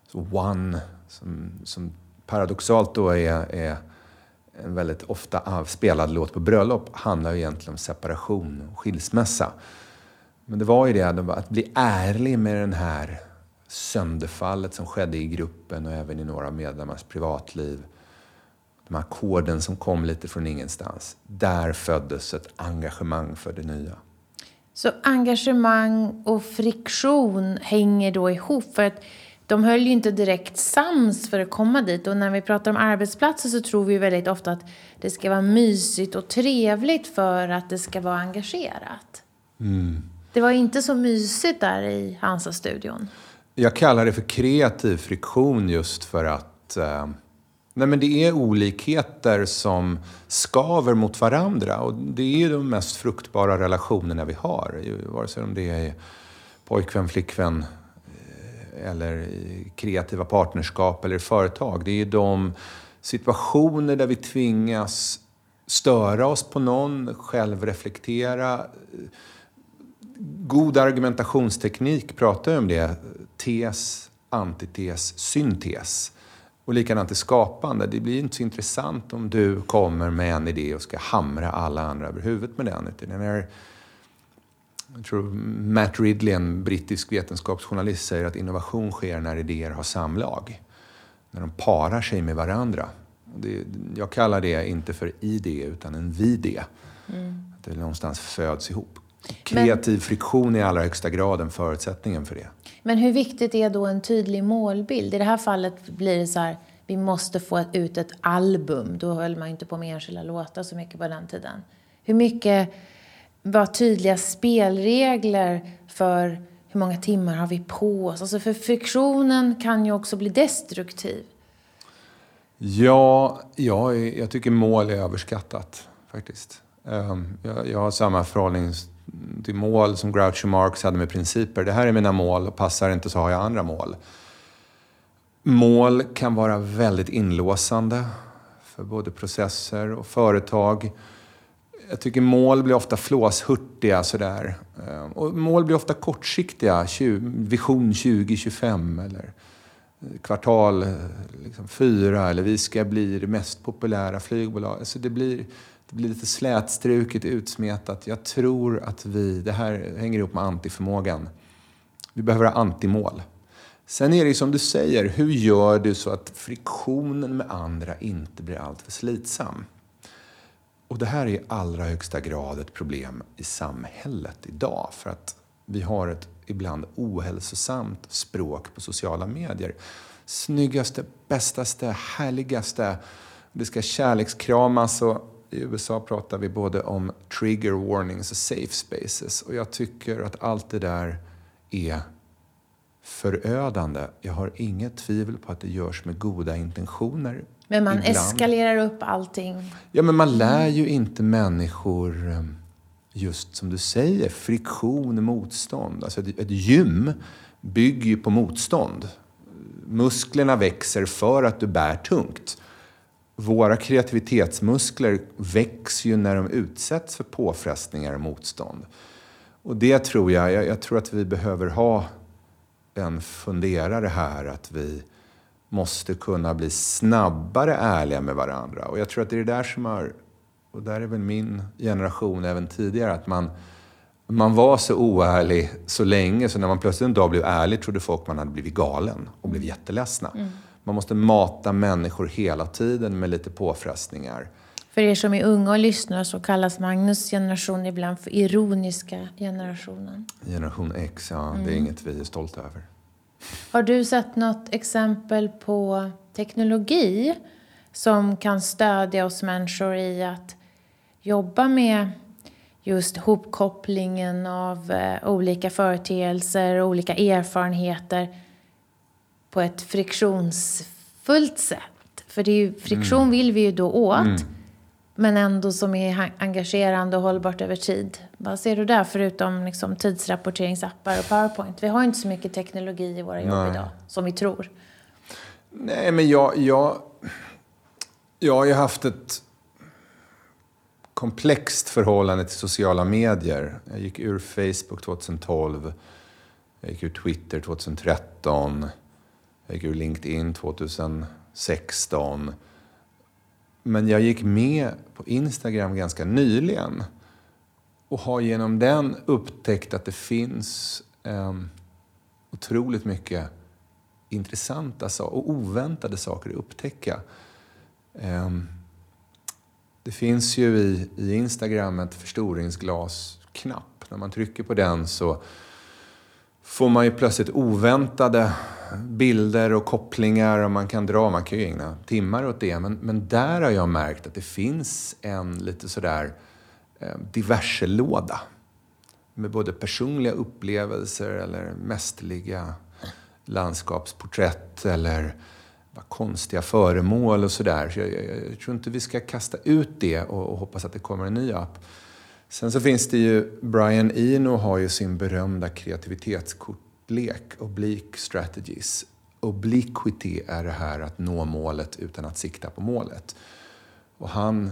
Så One, som, som paradoxalt då är, är en väldigt ofta spelad låt på bröllop, handlar ju egentligen om separation och skilsmässa. Men det var ju det, att bli ärlig med den här sönderfallet som skedde i gruppen och även i några medlemmars privatliv. De här ackorden som kom lite från ingenstans. Där föddes ett engagemang för det nya. Så engagemang och friktion hänger då ihop? För att de höll ju inte direkt sams för att komma dit. Och när vi pratar om arbetsplatser så tror vi väldigt ofta att det ska vara mysigt och trevligt för att det ska vara engagerat. Mm. Det var inte så mysigt där i Hansa-studion. Jag kallar det för kreativ friktion just för att eh, nej men det är olikheter som skaver mot varandra. Och det är ju de mest fruktbara relationerna vi har. Vare sig om det är pojkvän, flickvän eh, eller i kreativa partnerskap eller företag. Det är de situationer där vi tvingas störa oss på någon, självreflektera. Eh, God argumentationsteknik pratar ju om det. Tes, antites, syntes. Och likadant i skapande. Det blir inte så intressant om du kommer med en idé och ska hamra alla andra över huvudet med den. Utan när, jag tror Matt Ridley, en brittisk vetenskapsjournalist, säger att innovation sker när idéer har samlag. När de parar sig med varandra. Det, jag kallar det inte för idé utan en vidé. Mm. Att det någonstans föds ihop. Kreativ Men, friktion är i allra högsta grad en förutsättningen för det. Men hur viktigt är då en tydlig målbild? I det här fallet blir det så här, vi måste få ut ett album. Då höll man inte på med enskilda låtar så mycket på den tiden. Hur mycket var tydliga spelregler för hur många timmar har vi på oss? Alltså för friktionen kan ju också bli destruktiv. Ja, ja jag tycker mål är överskattat faktiskt. Ehm, jag, har samma det mål som Groucho Marx hade med principer. Det här är mina mål och passar inte så har jag andra mål. Mål kan vara väldigt inlåsande för både processer och företag. Jag tycker mål blir ofta flåshurtiga sådär. Eh, och mål blir ofta kortsiktiga, vision 2025 eller eh, kvartal eh, liksom, fyra eller vi ska bli det mest populära flygbolaget. Alltså det, blir, det blir lite slätstruket, utsmetat. Jag tror att vi, det här hänger ihop med antiförmågan. Vi behöver ha antimål. Sen är det som du säger, hur gör du så att friktionen med andra inte blir alltför slitsam? Och det här är i allra högsta grad ett problem i samhället idag. För att vi har ett ibland ohälsosamt språk på sociala medier. Snyggaste, bästaste, härligaste. Det ska kärlekskramas och i USA pratar vi både om trigger warnings och safe spaces. Och jag tycker att allt det där är förödande. Jag har inget tvivel på att det görs med goda intentioner. Men man ibland. eskalerar upp allting. Ja, men man lär ju inte människor ehm, just som du säger, friktion, motstånd. Alltså ett, ett gym bygger ju på motstånd. Musklerna växer för att du bär tungt. Våra kreativitetsmuskler växer ju när de utsätts för påfrestningar och motstånd. Och det tror jag, jag, jag tror att vi behöver ha en funderare här att vi måste kunna bli snabbare ärliga med varandra. Och jag tror att det är det där som har och där är väl min generation även tidigare, att man, man var så oärlig så länge så när man plötsligt en dag blev ärlig trodde folk man hade blivit galen och blev jätteledsna. Mm. Man måste mata människor hela tiden med lite påfrestningar. För er som är unga och lyssnar så kallas Magnus generation ibland för ironiska generationen. Generation X, ja. Mm. Det är mm. inget vi är stolta över. Har du sett något exempel på teknologi som kan stödja oss människor i att jobba med just hopkopplingen av eh, olika företeelser och olika erfarenheter på ett friktionsfullt sätt. För det är ju, friktion mm. vill vi ju då åt, mm. men ändå som är engagerande och hållbart över tid. Vad ser du där, förutom liksom tidsrapporteringsappar och Powerpoint? Vi har inte så mycket teknologi i våra jobb Nej. idag, som vi tror. Nej, men jag, jag, jag har ju haft ett komplext förhållande till sociala medier. Jag gick ur Facebook 2012. Jag gick ur Twitter 2013. Jag gick ur LinkedIn 2016. Men jag gick med på Instagram ganska nyligen och har genom den upptäckt att det finns eh, otroligt mycket intressanta och oväntade saker att upptäcka. Eh, det finns ju i, i Instagram ett förstoringsglasknapp. När man trycker på den så får man ju plötsligt oväntade bilder och kopplingar och man kan dra, man kan ju ägna timmar åt det. Men, men där har jag märkt att det finns en lite sådär eh, diverse låda med både personliga upplevelser eller mästerliga landskapsporträtt eller konstiga föremål och sådär. Så jag, jag, jag, tror inte vi ska kasta ut det och, och, hoppas att det kommer en ny app. Sen så finns det ju, Brian Eno har ju sin berömda kreativitetskortlek, Oblique Strategies. Obliquity är det här att nå målet utan att sikta på målet. Och han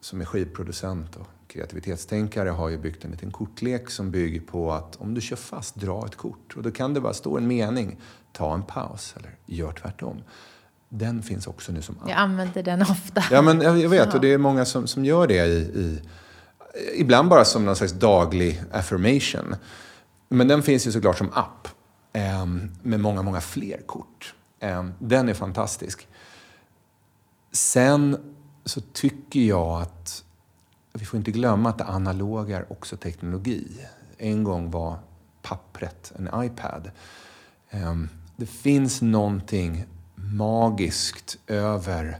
som är skivproducent och kreativitetstänkare har ju byggt en liten kortlek som bygger på att om du kör fast, dra ett kort. Och då kan det bara stå en mening, ta en paus eller gör tvärtom. Den finns också nu som app. Jag använder den ofta. Ja, men jag vet. Och det är många som, som gör det i, i Ibland bara som någon slags daglig affirmation. Men den finns ju såklart som app. Ehm, med många, många fler kort. Ehm, den är fantastisk. Sen så tycker jag att vi får inte glömma att det analoga är också teknologi. En gång var pappret en iPad. Ehm, det finns någonting magiskt över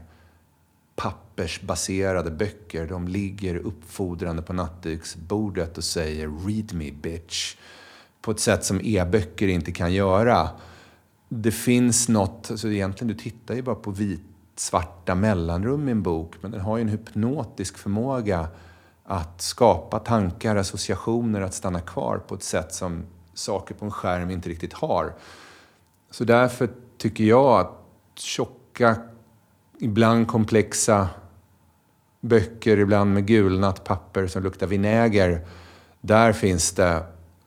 pappersbaserade böcker. De ligger uppfordrande på nattduksbordet och säger “read me bitch” på ett sätt som e-böcker inte kan göra. Det finns något, alltså egentligen du tittar ju bara på vit svarta mellanrum i en bok, men den har ju en hypnotisk förmåga att skapa tankar, associationer, att stanna kvar på ett sätt som saker på en skärm inte riktigt har. Så därför tycker jag att tjocka, ibland komplexa böcker, ibland med gulnat papper som luktar vinäger, där finns det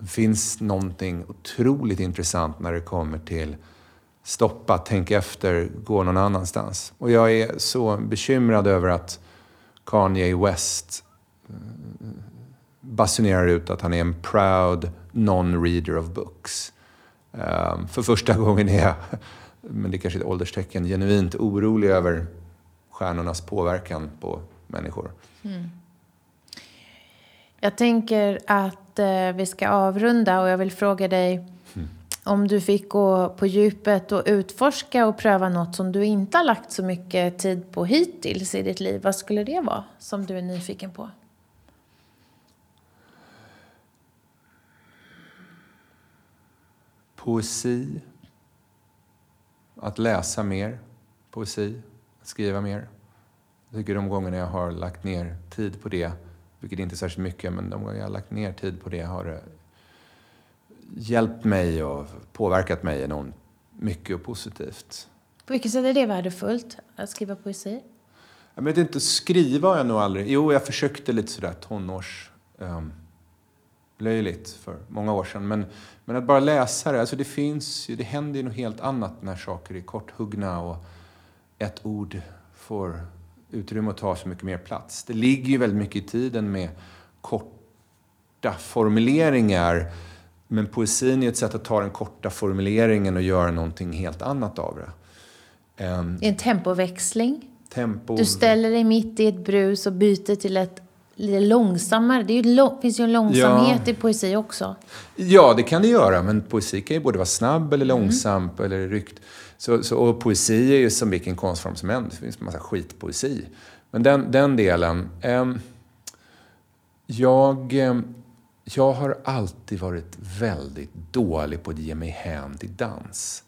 finns någonting otroligt intressant när det kommer till stoppa, tänk efter, gå någon annanstans. Och jag är så bekymrad över att Kanye West eh, basunerar ut att han är en proud non-reader of books. Eh, för första gången är jag, men det är kanske är ett ålderstecken, genuint orolig över stjärnornas påverkan på människor. Mm. Jag tänker att eh, vi ska avrunda och jag vill fråga dig om du fick gå på djupet och utforska och pröva något som du inte har lagt så mycket tid på hittills i ditt liv, vad skulle det vara som du är nyfiken på? Poesi. Att läsa mer poesi, att skriva mer. Jag tycker de gångerna jag har lagt ner tid på det, vilket inte är särskilt mycket, men de gånger jag har lagt ner tid på det har det hjälpt mig och påverkat mig enormt mycket och positivt. På vilket sätt är det värdefullt att skriva poesi? Jag vet inte, skriva har jag nog aldrig... Jo, jag försökte lite sådär tonårs... Um, löjligt för många år sedan. Men, men att bara läsa det, alltså det finns det händer ju något helt annat när saker är korthuggna och ett ord får utrymme att ta så mycket mer plats. Det ligger ju väldigt mycket i tiden med korta formuleringar men poesin är ett sätt att ta den korta formuleringen och göra någonting helt annat av det. Um, det är en tempoväxling. Tempo... Du ställer dig mitt i ett brus och byter till ett lite långsammare. Det ju, finns ju en långsamhet ja. i poesi också. Ja, det kan det göra. Men poesi kan ju både vara snabb eller långsam mm. eller ryckt. Så, så, och poesi är ju som vilken konstform som helst. Det finns en massa skitpoesi. Men den, den delen. Eh, jag... Eh, jag har alltid varit väldigt dålig på att ge mig hän till dans.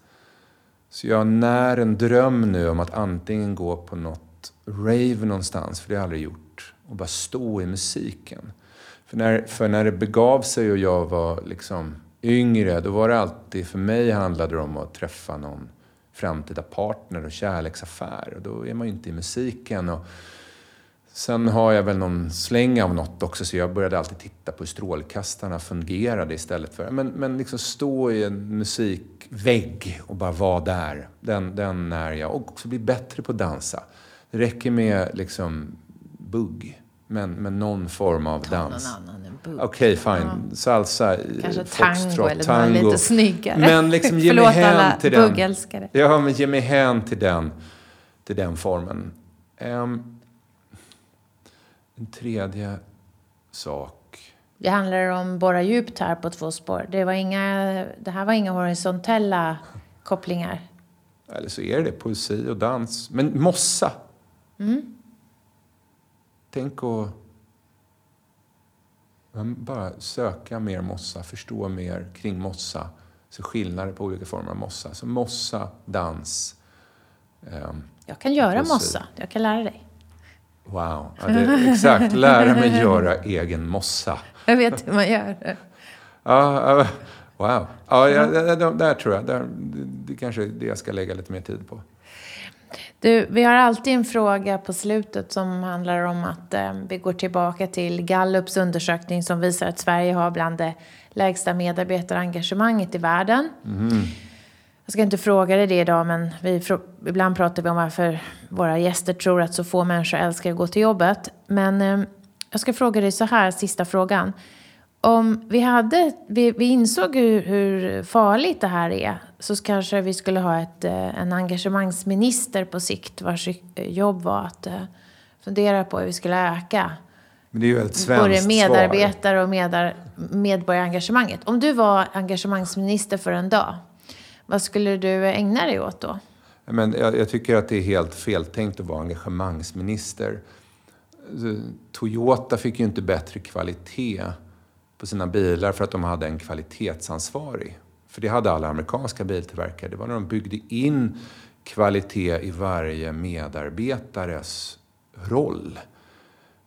Så jag när en dröm nu om att antingen gå på något rave någonstans, för det har jag aldrig gjort, och bara stå i musiken. För när, för när det begav sig och jag var liksom yngre, då var det alltid, för mig handlade det om att träffa någon framtida partner och kärleksaffär. Och då är man ju inte i musiken. Och Sen har jag väl någon släng av något också, så jag började alltid titta på hur strålkastarna fungerade istället för... Men, men liksom stå i en musikvägg och bara vara där. Den, den är jag. Och också bli bättre på att dansa. Det räcker med liksom bugg. Men, men någon form av Ta dans. Okej, okay, fine. Ja. Salsa, Kanske tango eller tango. lite snyggare. Men liksom ge mig hän till den. Ja, men ge mig hän till den, till den formen. Um, en tredje sak. Det handlar om borra djupt här på två spår. Det, var inga, det här var inga horisontella kopplingar. Eller så är det poesi och dans. Men mossa. Mm. Tänk att bara söka mer mossa, förstå mer kring mossa. Så skillnader på olika former av mossa. Så mossa, dans. Um, jag kan göra mossa. Jag kan lära dig. Wow. Ja, det, exakt. Lära mig göra egen mossa. Jag vet hur man gör. Ja, wow. Ja, ja, där tror jag. Där, det kanske är det jag ska lägga lite mer tid på. Du, vi har alltid en fråga på slutet som handlar om att eh, vi går tillbaka till Gallups undersökning som visar att Sverige har bland det lägsta medarbetarengagemanget i världen. Mm. Jag ska inte fråga dig det idag, men vi, ibland pratar vi om varför våra gäster tror att så få människor älskar att gå till jobbet. Men eh, jag ska fråga dig så här, sista frågan. Om vi, hade, vi, vi insåg hur, hur, farligt det här är så kanske vi skulle ha ett, eh, en engagemangsminister på sikt vars jobb var att eh, fundera på hur vi skulle öka Men det är ju ett svenskt både medarbetare och medar, medborgarengagemanget. Om du var engagemangsminister för en dag, vad skulle du ägna dig åt då? Men jag, jag tycker att det är helt feltänkt att vara engagemangsminister. Toyota fick ju inte bättre kvalitet på sina bilar för att de hade en kvalitetsansvarig. För det hade alla amerikanska biltillverkare. Det var när de byggde in kvalitet i varje medarbetares roll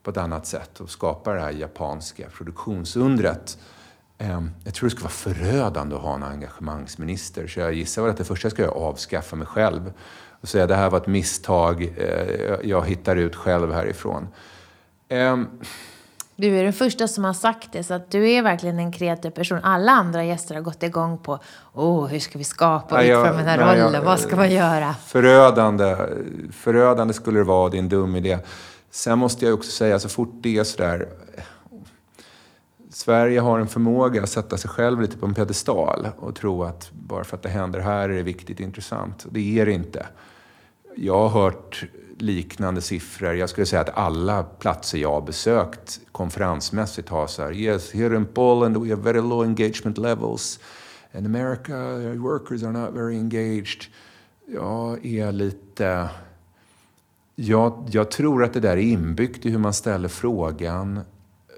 på ett annat sätt och skapa det här japanska produktionsundret. Ehm, jag tror det skulle vara förödande att ha en engagemangsminister. Så jag gissar väl att det första ska jag avskaffa mig själv och säga det här var ett misstag, eh, jag hittar ut själv härifrån. Ehm, du är den första som har sagt det, så att du är verkligen en kreativ person. Alla andra gäster har gått igång på, åh, hur ska vi skapa och utforma den här nej, rollen? Jag, Vad ska man göra? Förödande, förödande skulle det vara, din dum idé. Sen måste jag också säga, så fort det är sådär... Sverige har en förmåga att sätta sig själv lite på en pedestal och tro att bara för att det händer här är det viktigt och intressant. Det är det inte. Jag har hört liknande siffror. Jag skulle säga att alla platser jag har besökt konferensmässigt har så här, yes, here in Poland we have very low engagement levels. In America, workers are not very engaged. Jag är lite... Jag, jag tror att det där är inbyggt i hur man ställer frågan.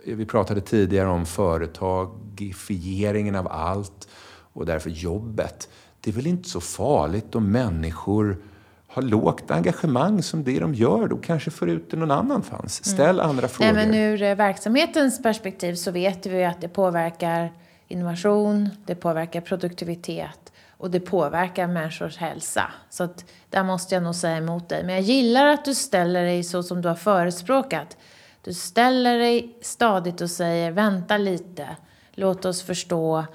Vi pratade tidigare om företagifieringen av allt och därför jobbet. Det är väl inte så farligt om människor har lågt engagemang som det de gör, då kanske får ut det någon annanstans. Mm. Ställ mm. andra frågor. Nej, men ur eh, verksamhetens perspektiv så vet vi att det påverkar innovation, det påverkar produktivitet och det påverkar människors hälsa. Så att där måste jag nog säga emot dig. Men jag gillar att du ställer dig så som du har förespråkat. Du ställer dig stadigt och säger vänta lite, låt oss förstå,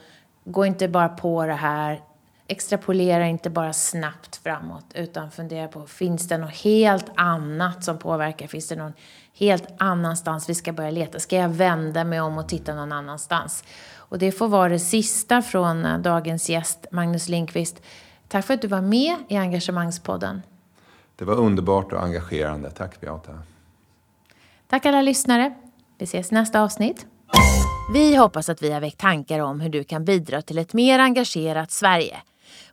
gå inte bara på det här, extrapolera inte bara snabbt framåt utan fundera på, finns det något helt annat som påverkar? Finns det någon helt annanstans vi ska börja leta? Ska jag vända mig om och titta någon annanstans? Och det får vara det sista från eh, dagens gäst, Magnus Linkvist. Tack för att du var med i Engagemangspodden. Det var underbart och engagerande. Tack Beata. Tack alla lyssnare. Vi ses nästa avsnitt. Vi hoppas att vi har väckt tankar om hur du kan bidra till ett mer engagerat Sverige.